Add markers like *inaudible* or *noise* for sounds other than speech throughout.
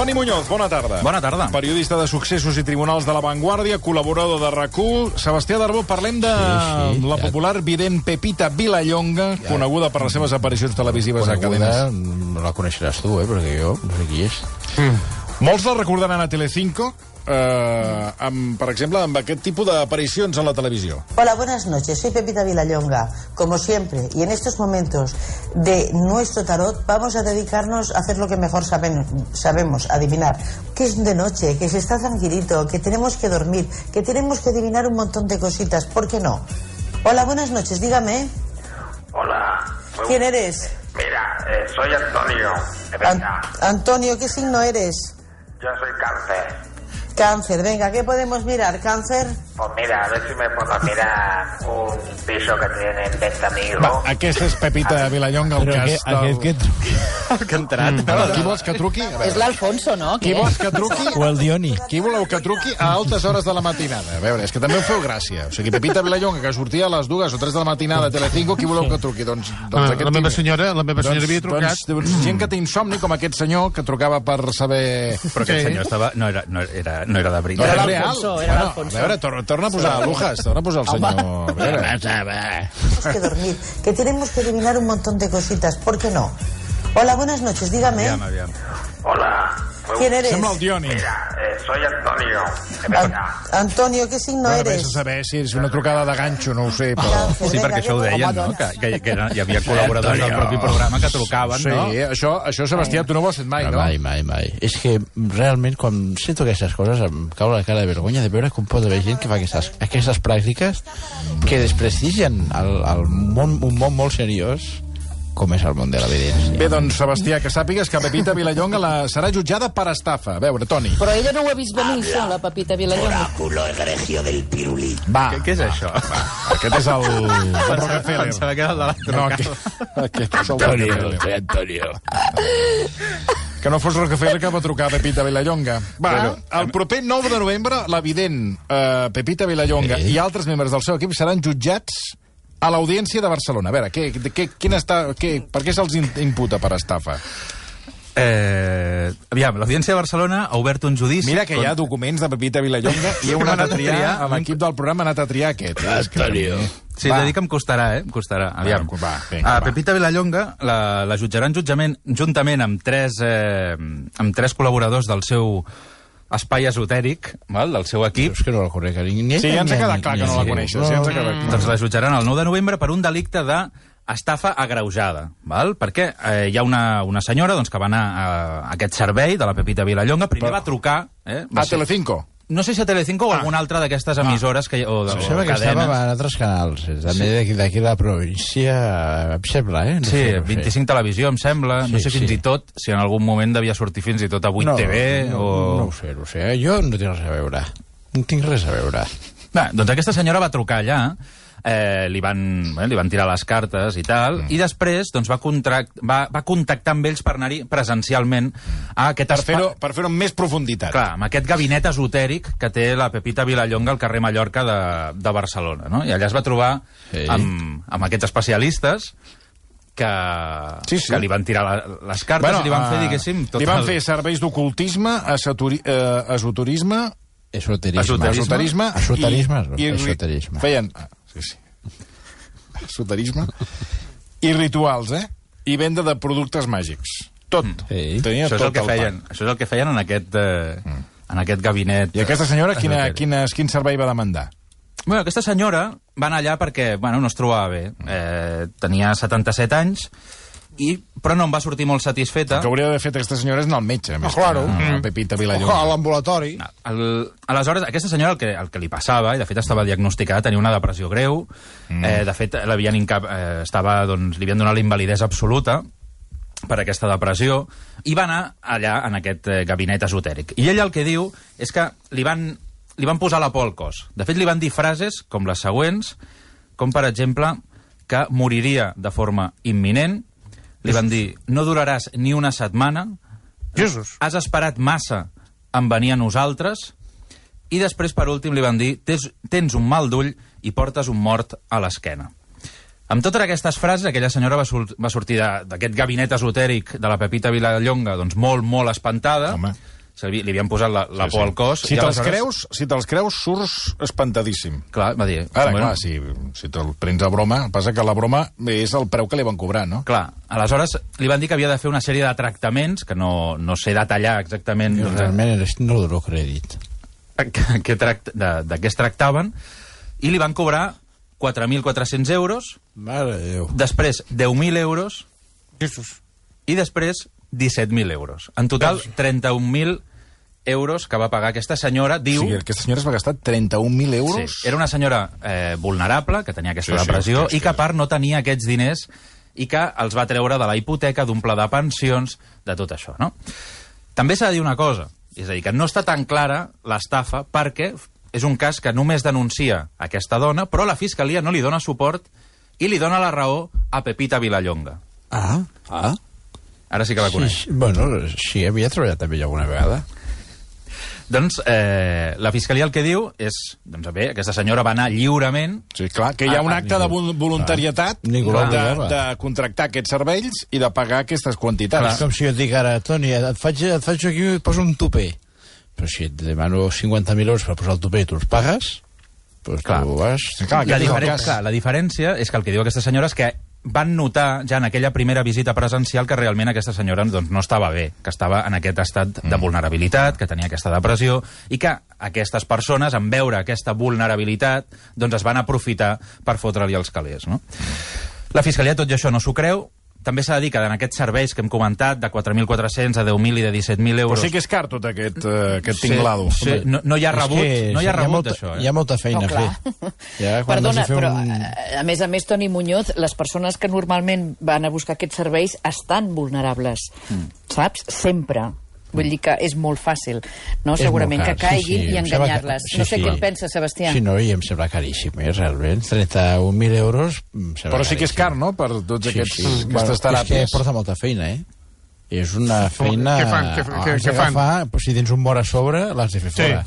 Toni Muñoz, bona tarda. Bona tarda. Periodista de successos i tribunals de La Vanguardia, col·laborador de RAC1. Sebastià Darbó, parlem de Sí, sí, la ja. popular vident Pepita Vilallonga, coneguda per les seves aparicions televisives a cadenes. no la coneixeràs tu, eh, perquè jo no sé qui és. Molts la recordaran a Telecinco, eh, amb, per exemple, amb aquest tipus d'aparicions a la televisió. Hola, buenas noches. Soy Pepita Vilallonga. Como siempre, y en estos momentos de nuestro tarot, vamos a dedicarnos a hacer lo que mejor saben- sabemos, adivinar. Que es de noche, que se está tranquilito, que tenemos que dormir, que tenemos que adivinar un montón de cositas. ¿Por qué no? Hola, buenas noches. Dígame, Hola. Muy ¿quién eres? Mira, eh, soy Antonio. An- Venga, Antonio, ¿qué signo eres? yo soy cáncer. Cáncer. Venga, ¿qué podemos mirar? ¿Cáncer? Pues mira, a ver si me puedo mirar un piso que tiene en venta amigo. Va, aquesta és Pepita Vilallonga, el Però cas aquest, aquest que... El que ha *laughs* *laughs* entrat. Mm. Ara, qui vols que truqui? A És l'Alfonso, no? qui vols que truqui? O el Dioni. Qui voleu que truqui a altes hores de la matinada? A veure, és que també ho feu gràcia. O sigui, Pepita Vilallonga, que sortia a les dues o tres de la matinada a Telecinco, qui voleu que truqui? Doncs, doncs La, aquest la meva senyora, la meva senyora havia trucat. Doncs, doncs, gent que té insomni, com aquest senyor, que trucava per saber... Però aquest Sí. senyor estava... No era, no era, no era de No veritat. era Era l'Alfonso, era Bueno, l'Alfonso. A veure, torna, a posar Lujas, torna a posar el senyor... Tenemos que dormir, que tenemos que adivinar un montón de cositas. ¿Por qué no? Hola, buenas noches. Dígame, Aviam, aviam. Hola. ¿Quién eres? Sembla el Dioni. Mira, eh, soy Antonio. An-. Antonio, ¿qué signo Bueno, vés a eres? saber si és una trucada de ganxo, no ho sé, però... Sí, perquè això ho ¿qué deien, no? Que, que, que hi havia col·laboradors del propi programa que trucaven, Sí, no? això, això, Sebastià, tu no ho has fet mai, no? Mai, mai, mai. És que realment quan sento aquestes coses em cau la cara de vergonya de veure com pot haver gent que fa aquestes, aquestes pràctiques que desprestigien el, el món, un món molt seriós com és el món de l'evidència. Bé, doncs, Sebastià, que sàpigues que Pepita Vilallonga la, serà jutjada per estafa. A veure, Toni. Però ella no ho ha vist venir, això, la Pepita Vilallonga. Va, Què, què és això? aquest és el, el Rockefeller. Pensava que era el de la No, aquest, aquest és el Rockefeller. Antonio. Que no fos Rockefeller que va trucar a Pepita Vilallonga. Va, Bueno, el proper 9 de novembre, l'evident eh, Pepita Vilallonga Sí. i altres membres del seu equip seran jutjats a l'Audiència de Barcelona. A veure, què, què, quin està, què, per què se'ls imputa per estafa? Eh, aviam, l'Audiència de Barcelona ha obert un judici... Mira que hi ha documents de Pepita Vilallonga i *laughs* heu anat a triar, a l'equip del programa ha anat a triar aquest. eh? És que- Antonio. Sí, Va. t'he dit que em costarà, eh? Em costarà. Aviam. Va, va, vinga, a. Pepita Vilallonga la, la jutjaran jutjament, juntament amb tres, eh, amb tres col·laboradors del seu espai esotèric, val? del seu equip. És que no la conec ningú. Sí, ja ens ha quedat clar que no la Sí. coneixes. Ja ens ha quedat clar. Doncs la jutjaran el 9 de novembre per un delicte de estafa agreujada, val? perquè eh, hi ha una, una senyora doncs, que va anar a, a aquest servei de la Pepita Vilallonga, primer Però- va trucar... Eh, va A ser- Telecinco. No sé si a Telecinco o Ah. alguna altra d'aquestes emissores que, o, de, Em sembla que estava en altres canals, eh, també d'aquí d'aquí de la província, em sembla, eh? No Sí, sé, no sé. 25 Televisió, em sembla. no Sí, sé fins sí. i tot si en algun moment devia sortir fins i tot a 8 TV no, o... No ho sé, no ho sé. Jo no tinc res a veure. No tinc res a veure. Bé, doncs aquesta senyora va trucar allà, eh, li, van, bé, li van tirar les cartes i tal, mm. i després doncs, va, contract, va, va contactar amb ells per anar-hi presencialment a aquest Per espai... fer-ho per fer amb més profunditat. Clar, amb aquest gabinet esotèric que té la Pepita Vilallonga al carrer Mallorca de, de Barcelona, no? I allà es va trobar Sí. amb, amb aquests especialistes que, Sí, sí. que li van tirar la, les cartes i li van fer, eh, diguéssim... Tot li van el... fer serveis d'ocultisme, eh, esoterisme, Esoterisme. Esoterisme. esoterisme, Esoterisme, i, i, esoterisme. Feien... Sí, sí. Esoterisme. I rituals, eh? I venda de productes màgics. Tot. Sí. Tenia Això és, tot el que el feien, això és el que feien en aquest, eh, en aquest gabinet. I aquesta senyora quina, quines, quin servei va demandar? Bueno, aquesta senyora va anar allà perquè bueno, no es trobava bé. Eh, tenia 77 anys, i, però no em va sortir molt satisfeta. El que hauria d'haver fet aquesta senyora és anar al metge. Més claro. Que, a Mm. Pepita Ojo, a Vilallonga. l'ambulatori. El, aleshores, aquesta senyora el que, el que li passava, i de fet estava diagnosticada, tenia una depressió greu, mm. eh, de fet l'havien incap, eh, estava, doncs, li havien donat la invalidesa absoluta per aquesta depressió, i va anar allà en aquest eh, gabinet esotèric. I ella el que diu és que li van, li van posar la por al cos. De fet, li van dir frases com les següents, com per exemple que moriria de forma imminent, Li van dir, no duraràs ni una setmana, Jesús. has esperat massa en venir a nosaltres, i després, per últim, li van dir, tens, tens un mal d'ull i portes un mort a l'esquena. Amb totes aquestes frases, aquella senyora va, sur va sortir d'aquest gabinet esotèric de la Pepita Vilallonga, doncs molt, molt espantada. Home. Li, li havien posat la, la por al cos. Si i te'ls aleshores- creus, si te'ls creus, surts espantadíssim. Clar, va dir... Ara, clar, si, si te'l prens a broma, passa que la broma és el preu que li van cobrar, no? Clar, aleshores li van dir que havia de fer una sèrie de tractaments, que no, no sé detallar exactament Jo doncs, realment eres- no dono crèdit. que, que tract, de, de què es tractaven, i li van cobrar 4.400 euros, Mare de Déu. després 10.000 euros Jesús. i després 17.000 euros. En total, 31.000 euros que va pagar aquesta senyora, O diu... sigui, aquesta senyora es va gastar 31.000 euros? Sí, era una senyora eh, vulnerable, que tenia aquesta Sí, sí, depressió, hòstia, i que a part no tenia aquests diners i que els va treure de la hipoteca, d'un pla de pensions, de tot això, no? També s'ha de dir una cosa, és a dir, que no està tan clara l'estafa perquè és un cas que només denuncia aquesta dona, però la Fiscalia no li dona suport i li dona la raó a Pepita Vilallonga. Ah, ah. Ara sí que la coneix. Sí, sí, bueno, sí, havia treballat amb ella alguna vegada. Doncs eh, la Fiscalia el que diu és, doncs bé, aquesta senyora va anar lliurement Sí, clar, que hi ha un acte de vol- voluntarietat Ningú de, de contractar aquests serveis i de pagar aquestes quantitats. És com si jo et dic ara, Toni, et faig, et faig aquí i et poso un tupé. Però si et demano 50.000 euros per posar el tupé i tu els pagues, doncs Clar. tu vas... Clar, la, diferència, clar, la diferència és que el que diu aquesta senyora és que van notar ja en aquella primera visita presencial que realment aquesta senyora doncs, no estava bé, que estava en aquest estat de vulnerabilitat, que tenia aquesta depressió, i que aquestes persones, en veure aquesta vulnerabilitat, doncs es van aprofitar per fotre-li els calés. No? La Fiscalia tot i això no s'ho creu, també s'ha de dir que en aquests serveis que hem comentat, de 4.400 a 10.000 i de 17.000 Però euros... sí que és car tot aquest, uh, aquest tinglado. Sí, no, no hi ha rebut, que no hi ha hi ha rebut, molta- això. Eh? Hi ha molta feina No, a fer. Ja, quan Perdona, però un... eh, a més a més, Toni Muñoz, les persones que normalment van a buscar aquests serveis estan vulnerables, Mm. saps? Sempre. Vull dir que és molt fàcil, no? És Segurament que car, sí, caiguin sí, i enganyar-les. sí, no sé sí. què en pensa, Sebastià. Sí, no, i em sembla caríssim, eh, realment. 31.000 euros Però sí que és caríssim. car, no?, per tots aquests, sí. Bueno, aquestes és que porta molta feina, eh? És una feina... què fan? Què què- què fan? d'agafar, pues, si tens un mort a sobre, l'has de fer Sí. fora.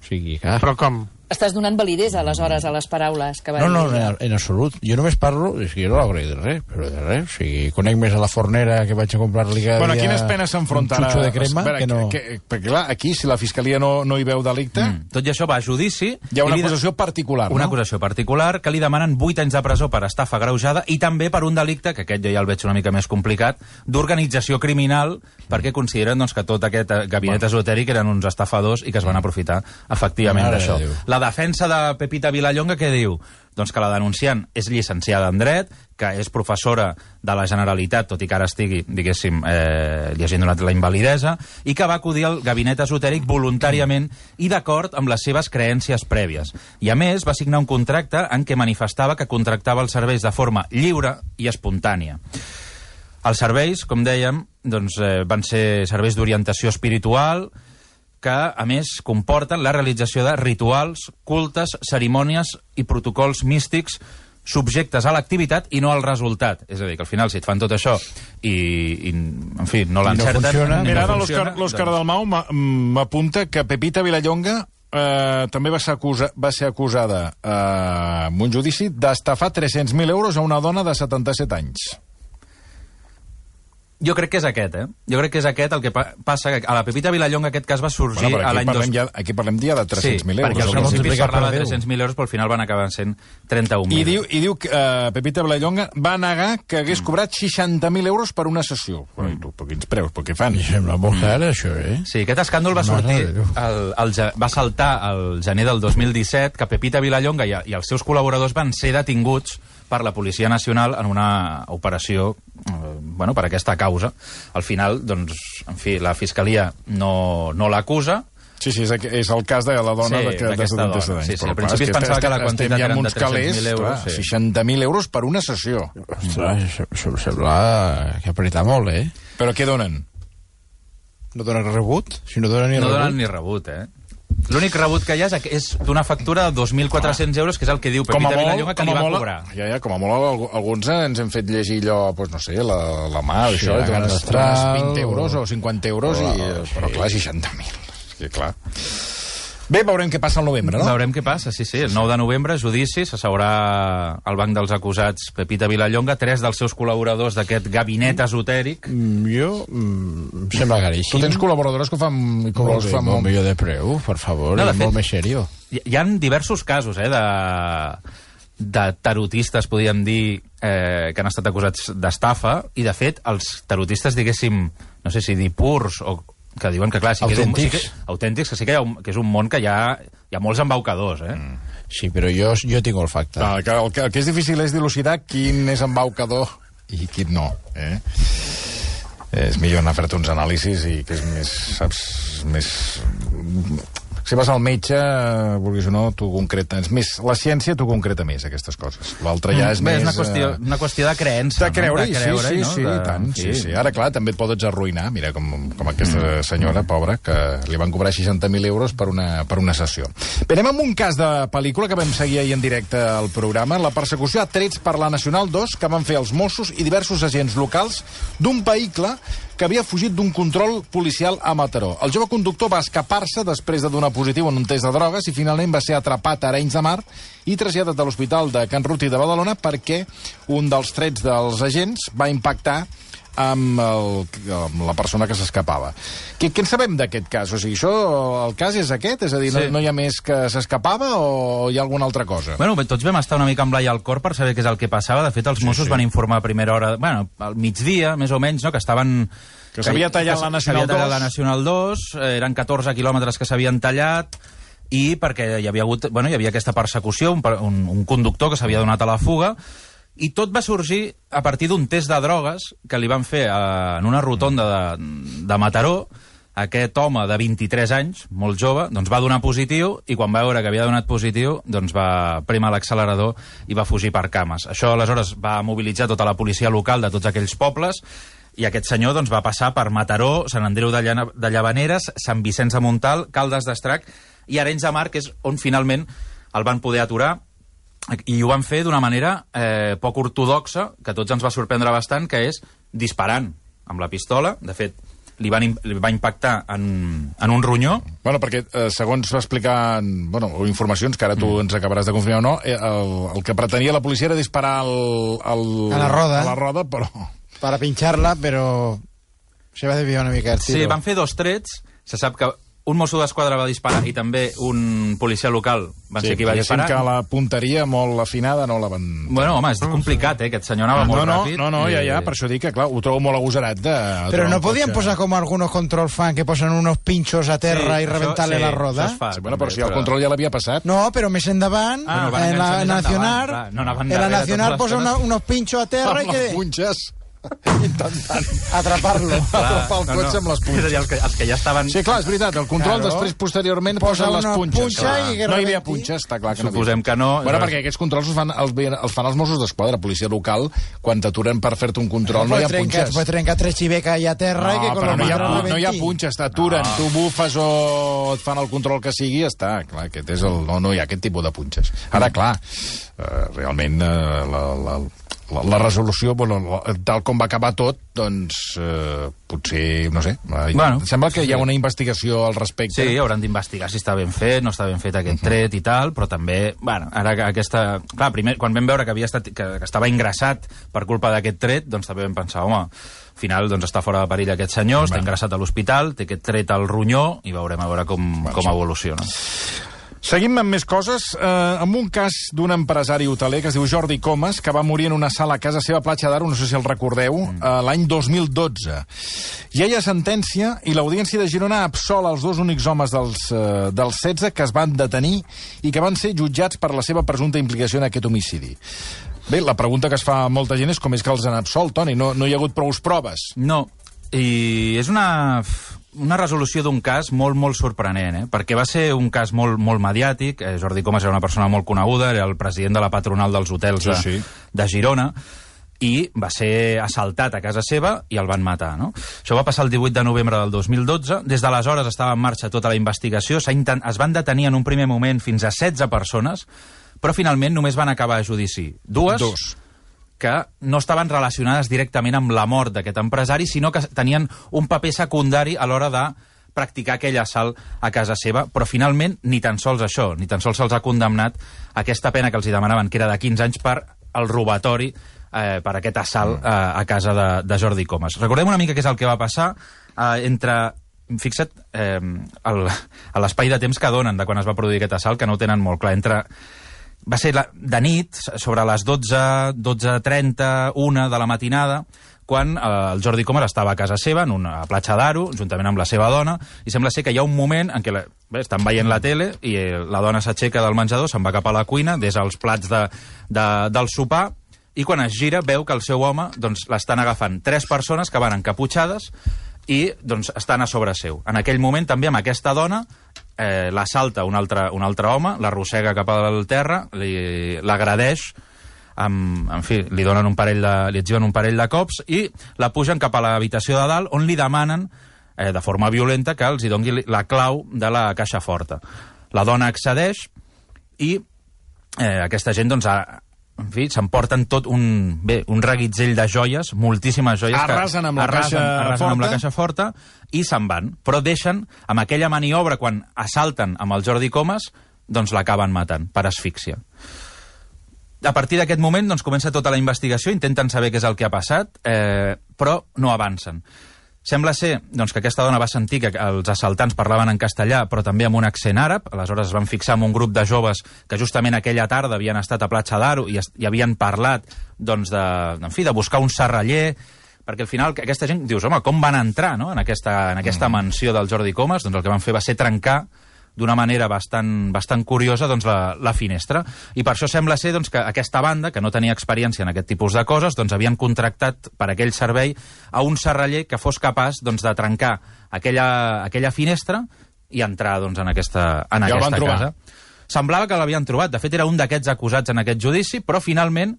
O sigui, clar... Però com? Estàs donant validesa, aleshores, a les paraules que va No, dir no, ella. en, en absolut. Jo només parlo, és que jo no l'agrego de res, però de res. O sigui, conec més a la fornera que vaig a comprar-li cada Bueno, a dia quines penes s'enfronta un de crema, veure, que no... que, perquè, clar, aquí, si la Fiscalia no, no hi veu delicte, Mm. Tot i això va a judici... hi ha una li de- acusació particular, Una no? acusació particular que li demanen 8 anys de presó per estafa greujada i també per un delicte, que aquest jo ja el veig una mica més complicat, d'organització criminal, perquè consideren doncs, que tot aquest eh, gabinet bueno. esotèric eren uns estafadors i que es van aprofitar efectivament d'això. La defensa de Pepita Vilallonga, què diu? Doncs que la denunciant és llicenciada en dret, que és professora de la Generalitat, tot i que ara estigui, diguéssim, eh, hagin donat la invalidesa, i que va acudir al gabinet esotèric voluntàriament i d'acord amb les seves creències prèvies. I a més, va signar un contracte en què manifestava que contractava els serveis de forma lliure i espontània. Els serveis, com dèiem, doncs, eh, van ser serveis d'orientació espiritual, que, a més, comporten la realització de rituals, cultes, cerimònies i protocols místics subjectes a l'activitat i no al resultat. És a dir, que al final, si et fan tot això i, i en fi, no l'encerten... funciona, ni Mira, ara no l'Òscar doncs- Dalmau m'a- m'apunta que Pepita Vilallonga eh, també va ser, acusa, va ser acusada eh, en un judici d'estafar 300.000 euros a una dona de 77 anys. Jo crec que és aquest, eh? Jo crec que és aquest el que pa passa. Que a la Pepita Vilallonga aquest cas va sorgir Bueno, a l'any parlem dos... ja, aquí parlem ja de 300.000 sí, euros. perquè al principi es parlava per de deu. 300.000 euros, però al final van acabar sent 31.000. I diu, i diu que eh, Pepita Vilallonga va negar que hagués cobrat 60.000 euros per una sessió. Però, i tu, per quins preus? Per què fan? Em sembla molt car, això, eh? Sí, aquest escàndol va sortir, el, el, va saltar el gener del 2017, que Pepita Vilallonga i, i els seus col·laboradors van ser detinguts per la Policia Nacional en una operació bueno, per aquesta causa. Al final, doncs, en fi, la Fiscalia no, no l'acusa, Sí, sí, és, és el cas de la dona Sí, de, que, de d'aquesta 77 dona. anys. Sí, sí, Però, al principi es pensava que la quantitat eren de uns calés, 300.000 euros, clar, sí. 60.000 euros per una sessió. Ostres, això, això em sembla que apretar molt, eh? Però què donen? No donen rebut? Si no donen ni no rebut. donen ni rebut, eh? L'únic rebut que hi ha és, és d'una factura de 2.400 euros, que és el que diu Pepita Vilallonga que li va molt, cobrar. ja, ja, com a molt, alg- alguns ens hem fet llegir allò, doncs no sé, la, la mà, Sí, això, i dones, catastral, dones 20 euros o 50 euros, o- i, eh, però clar, 60.000. Sí, clar. Bé, veurem què passa al novembre, no? Veurem què passa, sí, sí. El 9 de novembre, judici, s'asseurà al banc dels acusats Pepita Vilallonga, tres dels seus col·laboradors d'aquest gabinet esotèric. Mm, Jo, mm, em sembla caríssim. Tu tens col·laboradores que ho fan, i molt, col·laboradors bé, que fan molt molt... millor de preu, per favor, No, no, de fet- molt més serio. Hi, hi ha diversos casos, eh, de, de tarotistes, podríem dir, eh, que han estat acusats d'estafa, i, de fet, els tarotistes, diguéssim, no sé si dir purs, o que diuen que, clar, sí que Autèntics. és un, sí que, autèntics, que sí que, hi ha un, que és un món que hi ha, hi ha molts embaucadors, eh? Mm. Sí, però jo, jo tinc olfacte. Ah, el, que, el, que, el que és difícil és dilucidar quin és embaucador i quin no. Eh? És millor anar a fer-te uns anàlisis i que és més, saps, més... Si vas al metge, eh, vulguis o no, tu concreta... És més, la ciència t'ho concreta més, aquestes coses. L'altre ja és Bé, més... és una qüestió, eh, una qüestió de creença. de creure, no? de sí, sí, no? sí, de... tant, sí, sí. Ara, clar, també et pots arruïnar, mira, com, com aquesta senyora, pobra, que li van cobrar 60.000 euros per una, per una sessió. Bé, anem amb un cas de pel·lícula que vam seguir ahir en directe al programa, la persecució a trets per la Nacional 2 que van fer els Mossos i diversos agents locals d'un vehicle que havia fugit d'un control policial a Mataró. El jove conductor va escapar-se després de donar positiu en un test de drogues i finalment va ser atrapat a Arenys de Mar i traslladat a l'Hospital de Can Ruti de Badalona perquè un dels trets dels agents va impactar amb, el, amb la persona que s'escapava. Què, què en sabem d'aquest cas? O sigui, això, el cas és aquest? És a dir, Sí. no, no hi ha més que s'escapava o hi ha alguna altra cosa? Bueno, tots vam estar una mica amb l'ai al cor per saber què és el que passava. De fet, els Mossos sí. van informar a primera hora, bueno, al migdia, més o menys, no?, que estaven... Que s'havia tallat la Nacional s'havia tallat 2. la Nacional 2, eh, eren 14 quilòmetres que s'havien tallat, i perquè hi havia hagut, bueno, hi havia aquesta persecució, un, un, un conductor que s'havia donat a la fuga, i tot va sorgir a partir d'un test de drogues que li van fer eh, en una rotonda de, de Mataró, aquest home de 23 anys, molt jove, doncs va donar positiu i quan va veure que havia donat positiu doncs va primar l'accelerador i va fugir per cames. Això aleshores va mobilitzar tota la policia local de tots aquells pobles i aquest senyor doncs, va passar per Mataró, Sant Andreu de, Llana, de Llavaneres, Sant Vicenç de Montal, Caldes d'Estrac i Arenys de Mar, que és on finalment el van poder aturar i ho van fer d'una manera eh, poc ortodoxa, que a tots ens va sorprendre bastant, que és disparant amb la pistola. De fet, li, van, li va impactar en, en un ronyó. Bueno, perquè eh, segons va explicar bueno, o informacions que ara tu ens acabaràs de confirmar o no, eh, el, el que pretenia la policia era disparar al, al, A la roda. a la roda, però... Para pincharla, pero se va a desviar una mica el tiro. Sí, van fer dos trets. Se sap que un mosso d'esquadra va disparar i també un policia local va ser qui va disparar. que la punteria molt afinada no la van... Bueno, home, és complicat, eh? Aquest senyor anava no, molt no, ràpid. no, no, ja, i- ja, per això dic que, clar, ho trobo molt agosarat de... Pero trobar no un podían cotxe. posar como algunos control fan que posan unos pinchos a terra Sí, y això- reventarle sí, la roda. fa, Sí, bueno, però si el control ja l'havia passat... No, pero mes endavant, Ah, no, van en la més Nacional, endavant, clar. No en la Nacional posa una- unos pinchos a terra les que punxes *laughs* intentant atraparlo. atrapar el cotxe amb les És a dir, punxes. els que, els que ja estaven... Sí, clar, és veritat, el control Claro. després, posteriorment, Posa les punxes. punxa clar. i que no hi havia punxes, està clar que Suposem no que no. Bueno, perquè aquests controls els fan els, els fan els Mossos d'Esquadra, policia local, quan t'aturen per fer-te un control no, hi ha punxes. Puedes trencar tres chivecas ahí a terra que No, con però los no hi, ha, no hi ha punxes, t'aturen, tu bufes o et fan el control que sigui, està, clar, aquest és el, no, no hi ha aquest tipus de punxes. Ara, clar, eh, realment eh, la, la, la, la resolució, bueno, la, tal com va acabar tot, doncs eh, potser, no sé, eh, Bueno, sembla que hi ha una investigació al respecte. Sí, hauran d'investigar si està ben fet, no està ben fet aquest tret i tal, però també, bueno, ara que aquesta... Clar, primer, quan vam veure que, havia estat, que, que estava ingressat per culpa d'aquest tret, doncs també vam pensar, home, al final doncs, està fora de perill aquest senyor, està ingressat a l'hospital, té aquest tret al ronyó i veurem a veure com, com evoluciona. Seguim amb més coses, eh, amb un cas d'un empresari hoteler que es diu Jordi Comas, que va morir en una sala a casa seva a Platja d'Aro, no sé si el recordeu, eh, l'any 2012. Ja hi ha sentència i l'Audiència de Girona absola els dos únics homes dels, eh, dels 16 que es van detenir i que van ser jutjats per la seva presumpta implicació en aquest homicidi. Bé, la pregunta que es fa a molta gent és com és que els han absolt, Toni? No, no hi ha hagut prous proves. No, i és una, una resolució d'un cas molt, molt sorprenent, eh? perquè va ser un cas molt, molt mediàtic. Eh, Jordi Comas era una persona molt coneguda, era el president de la patronal dels hotels Sí, de, sí. de Girona, i va ser assaltat a casa seva i el van matar. No? Això va passar el 18 de novembre del 2012. Des d'aleshores estava en marxa tota la investigació. Es van detenir en un primer moment fins a 16 persones, però finalment només van acabar a judici. Dues, Dos. Que no estaven relacionades directament amb la mort d'aquest empresari, sinó que tenien un paper secundari a l'hora de practicar aquell assalt a casa seva, però finalment ni tan sols això, ni tan sols se'ls ha condemnat aquesta pena que els hi demanaven, que era de 15 anys per el robatori eh, per aquest assalt eh, a casa de, de Jordi Comas. Recordem una mica què és el que va passar eh, entre fixa't eh, l'espai de temps que donen de quan es va produir aquest assalt, que no ho tenen molt clar. Entre, va ser la, de nit, sobre les 12, 12.30, 1 de la matinada, quan eh, el Jordi Comas estava a casa seva, en una platja d'Aro, juntament amb la seva dona, i sembla ser que hi ha un moment en què la, bé, estan veient la tele i eh, la dona s'aixeca del menjador, se'n va cap a la cuina, des els plats de, de, del sopar, i quan es gira veu que el seu home doncs, l'estan agafant tres persones que van encaputxades i doncs, estan a sobre seu. En aquell moment també amb aquesta dona eh, l'assalta un altre, un altre home, l'arrossega cap al terra, l'agradeix, amb, en fi, li donen un parell de, li un parell de cops i la pugen cap a l'habitació de dalt on li demanen eh, de forma violenta que els hi doni la clau de la caixa forta. La dona accedeix i eh, aquesta gent doncs, ha, en fi, s'emporten tot un, bé, un reguitzell de joies, moltíssimes joies. que Arrasen amb la arrasen, caixa arrasen amb la caixa forta i se'n van. Però deixen, amb aquella maniobra, quan assalten amb el Jordi Comas, doncs l'acaben matant per asfíxia. A partir d'aquest moment doncs, comença tota la investigació, intenten saber què és el que ha passat, eh, però no avancen. Sembla ser doncs, que aquesta dona va sentir que els assaltants parlaven en castellà, però també amb un accent àrab. Aleshores es van fixar en un grup de joves que justament aquella tarda havien estat a Platja d'Aro i, i havien parlat doncs, de, en fi, de buscar un serraller, perquè al final que aquesta gent dius, home, com van entrar no? en aquesta, en aquesta mansió del Jordi Comas? Doncs el que van fer va ser trencar d'una manera bastant, bastant curiosa doncs, la, la finestra. I per això sembla ser doncs, que aquesta banda, que no tenia experiència en aquest tipus de coses, doncs, havien contractat per aquell servei a un serraller que fos capaç doncs, de trencar aquella, aquella finestra i entrar doncs, en aquesta, en I el aquesta casa. Semblava que l'havien trobat. De fet, era un d'aquests acusats en aquest judici, però finalment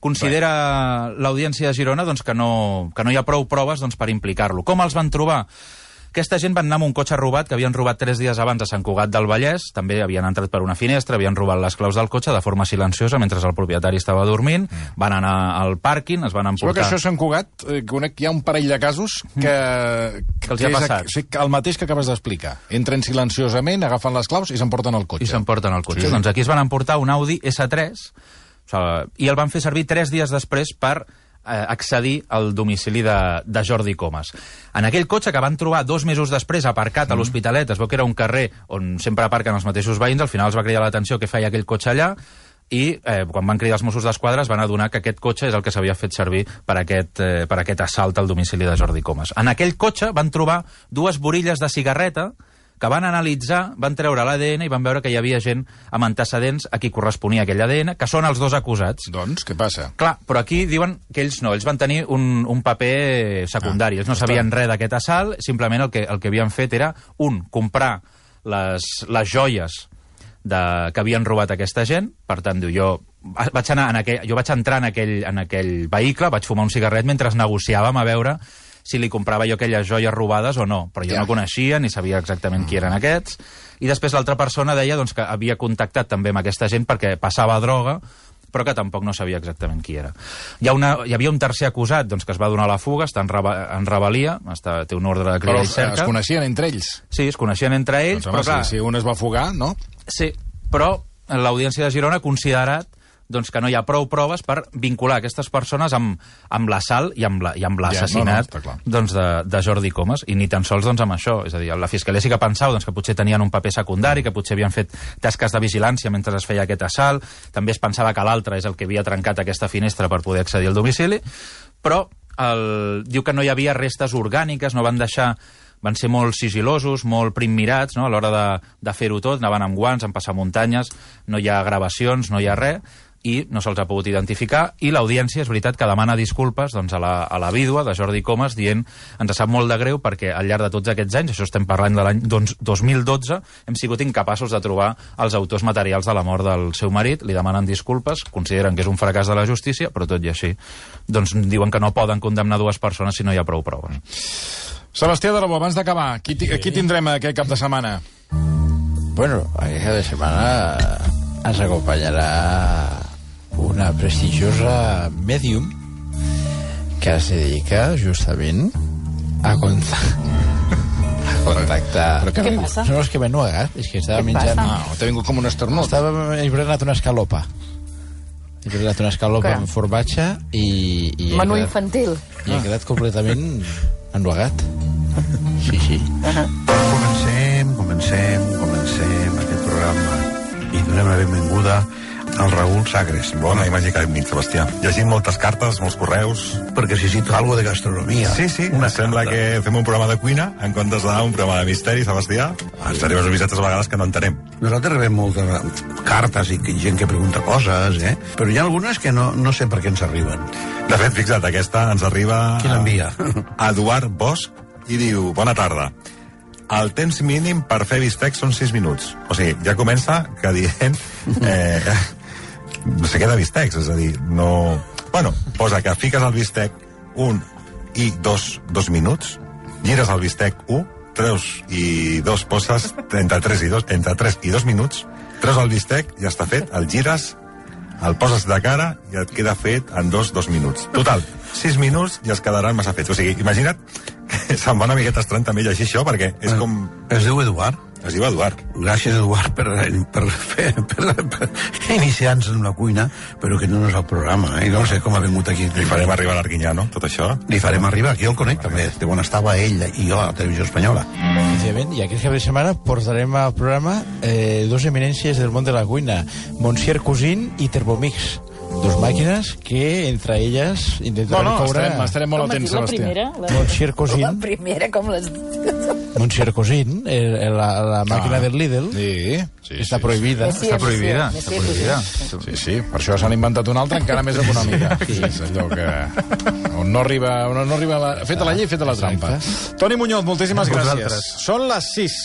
considera l'Audiència de Girona doncs, que, no, que no hi ha prou proves doncs, per implicar-lo. Com els van trobar? Aquesta gent van anar amb un cotxe robat que havien robat tres dies abans a Sant Cugat del Vallès, també havien entrat per una finestra, havien robat les claus del cotxe de forma silenciosa mentre el propietari estava dormint, mm. van anar al pàrquing, es van Sabeu que emportar... això a Sant Cugat, eh, conec que hi ha un parell de casos que... Que els hi ha és passat. que el mateix que acabes d'explicar. Entren silenciosament, agafen les claus i s'emporten el cotxe. I s'emporten el cotxe. Sí. Doncs aquí es van emportar un Audi S3 o sigui, i el van fer servir tres dies després per accedir al domicili de, de Jordi Comas. En aquell cotxe que van trobar dos mesos després aparcat a l'Hospitalet, es veu que era un carrer on sempre aparquen els mateixos veïns, al final els va cridar l'atenció que feia aquell cotxe allà, i eh, quan van cridar els Mossos d'Esquadra es van adonar que aquest cotxe és el que s'havia fet servir per aquest, eh, per aquest assalt al domicili de Jordi Comas. En aquell cotxe van trobar dues borilles de cigarreta que van analitzar, van treure l'ADN i van veure que hi havia gent amb antecedents a qui corresponia aquell ADN, que són els dos acusats. Doncs, què passa? Clar, però aquí diuen que ells no, ells van tenir un, un paper secundari. Ah, ells no sabien res d'aquest assalt, simplement el que, el que havien fet era, un, comprar les, les joies de, que havien robat aquesta gent, per tant, diu, jo vaig, anar en aquell, jo vaig entrar en aquell, en aquell vehicle, vaig fumar un cigarret mentre negociàvem a veure si li comprava jo aquelles joies robades o no, però jo Ja. no coneixia ni sabia exactament qui eren aquests, i després l'altra persona deia doncs, que havia contactat també amb aquesta gent perquè passava droga, però que tampoc no sabia exactament qui era. Hi, ha una, hi havia un tercer acusat doncs, que es va donar a la fuga, està en, reba, en rebel·lia, està, té un ordre de crida i cerca. es coneixien entre ells. Sí, es coneixien entre ells, Doncs, home, però clar, si, si un es va fugar, no? Sí, però l'Audiència de Girona ha considerat doncs, que no hi ha prou proves per vincular aquestes persones amb, amb l'assalt i amb la- i amb Ja, l'assassinat no, no, doncs, de, de Jordi Comas, i ni tan sols doncs, amb això. És a dir, la Fiscalia sí que pensava doncs, que potser tenien un paper secundari, que potser havien fet tasques de vigilància mentre es feia aquest assalt, també es pensava que l'altre és el que havia trencat aquesta finestra per poder accedir al domicili, però el, diu que no hi havia restes orgàniques, no van deixar van ser molt sigilosos, molt primmirats no? a l'hora de, de fer-ho tot, anaven amb guants, amb passamuntanyes, no hi ha gravacions, no hi ha res, i no se'ls ha pogut identificar, i l'audiència, és veritat, que demana disculpes doncs, a, la, a la vídua de Jordi Comas, dient ens sap molt de greu perquè al llarg de tots aquests anys, això estem parlant de l'any doncs, 2012, hem sigut incapaços de trobar els autors materials de la mort del seu marit, li demanen disculpes, consideren que és un fracàs de la justícia, però tot i així doncs, diuen que no poden condemnar dues persones si no hi ha prou proves. Sebastià de Debò, abans d'acabar, qui, qui tindrem aquest cap de setmana? Bueno, aquesta setmana ens acompanyarà una prestigiosa medium que es dedica justament a, cont *laughs* a contactar... Però que Què passa? No, és que m'he nuegat, és que estava menjant... passa? Ah, t'ha vingut com un esternut. Estava, he berenat una escalopa. He berenat una escalopa amb formatge i... i Menú quedat- infantil. I he quedat completament ennuegat. Sí, sí. Comencem, comencem, comencem aquest programa i donem la benvinguda al Raül Sagres. Bona i màgica nit, Sebastià. Llegim moltes cartes, molts correus. Perquè necessito algo de gastronomia. Sí, sí, Una sembla carta. que fem un programa de cuina en comptes d'un programa de misteri, Sebastià. Ens arriben uns missatges a vegades que no entenem. Nosaltres rebem moltes cartes i gent que pregunta coses, eh? Però hi ha algunes que no, no sé per què ens arriben. De fet, fixa't, aquesta ens arriba... Qui l'envia? *laughs* Eduard Bosch i diu, bona tarda. El temps mínim per fer bistec són 6 minuts. O sigui, ja comença que dient... *laughs* Eh, què de bistecs, és a dir, no... Bueno, posa que fiques el bistec un i dos, dos minuts, gires el bistec 1, treus i dos poses entre 3 i 2, entre 3 i 2 minuts, treus el bistec, ja està fet, el gires, el poses de cara i et queda fet en dos, dos minuts. Total, sis minuts i es quedaran massa fets. O sigui, imagina't que *laughs* se'n va una miqueta estrany també llegir això, perquè és com... Es diu Eduard. Es diu Eduard. Gràcies, Eduard, per, per, fer, per, per iniciar-nos en la cuina, però que no és el programa, eh? I no sé com ha vingut aquí. Li farem arribar a l'Arguinyà, no?, tot això. Li farem arribar, aquí el conec també, de on estava ell i jo a la televisió espanyola. Efectivament, i aquest cap de setmana portarem al programa eh, dos eminències del món de la cuina, Monsieur Cousin i Thermomix. Dos màquines que, entre elles, No, intentarem no, coure... estarem, estarem molt Com atents, diu la Sebastià. primera? La... Monsieur *laughs* La primera, com les... Monsieur Cousin, eh, la, la màquina Ah. del Lidl, Sí, sí, està sí, prohibida. Sí, Està sí, prohibida, sí, està sí, prohibida. Sí, sí, per això s'han inventat una altra encara més econòmica. Sí, és allò que... On no arriba, on no arriba la... Feta la llei, feta la trampa. Toni Muñoz, moltíssimes gràcies. Són les 6.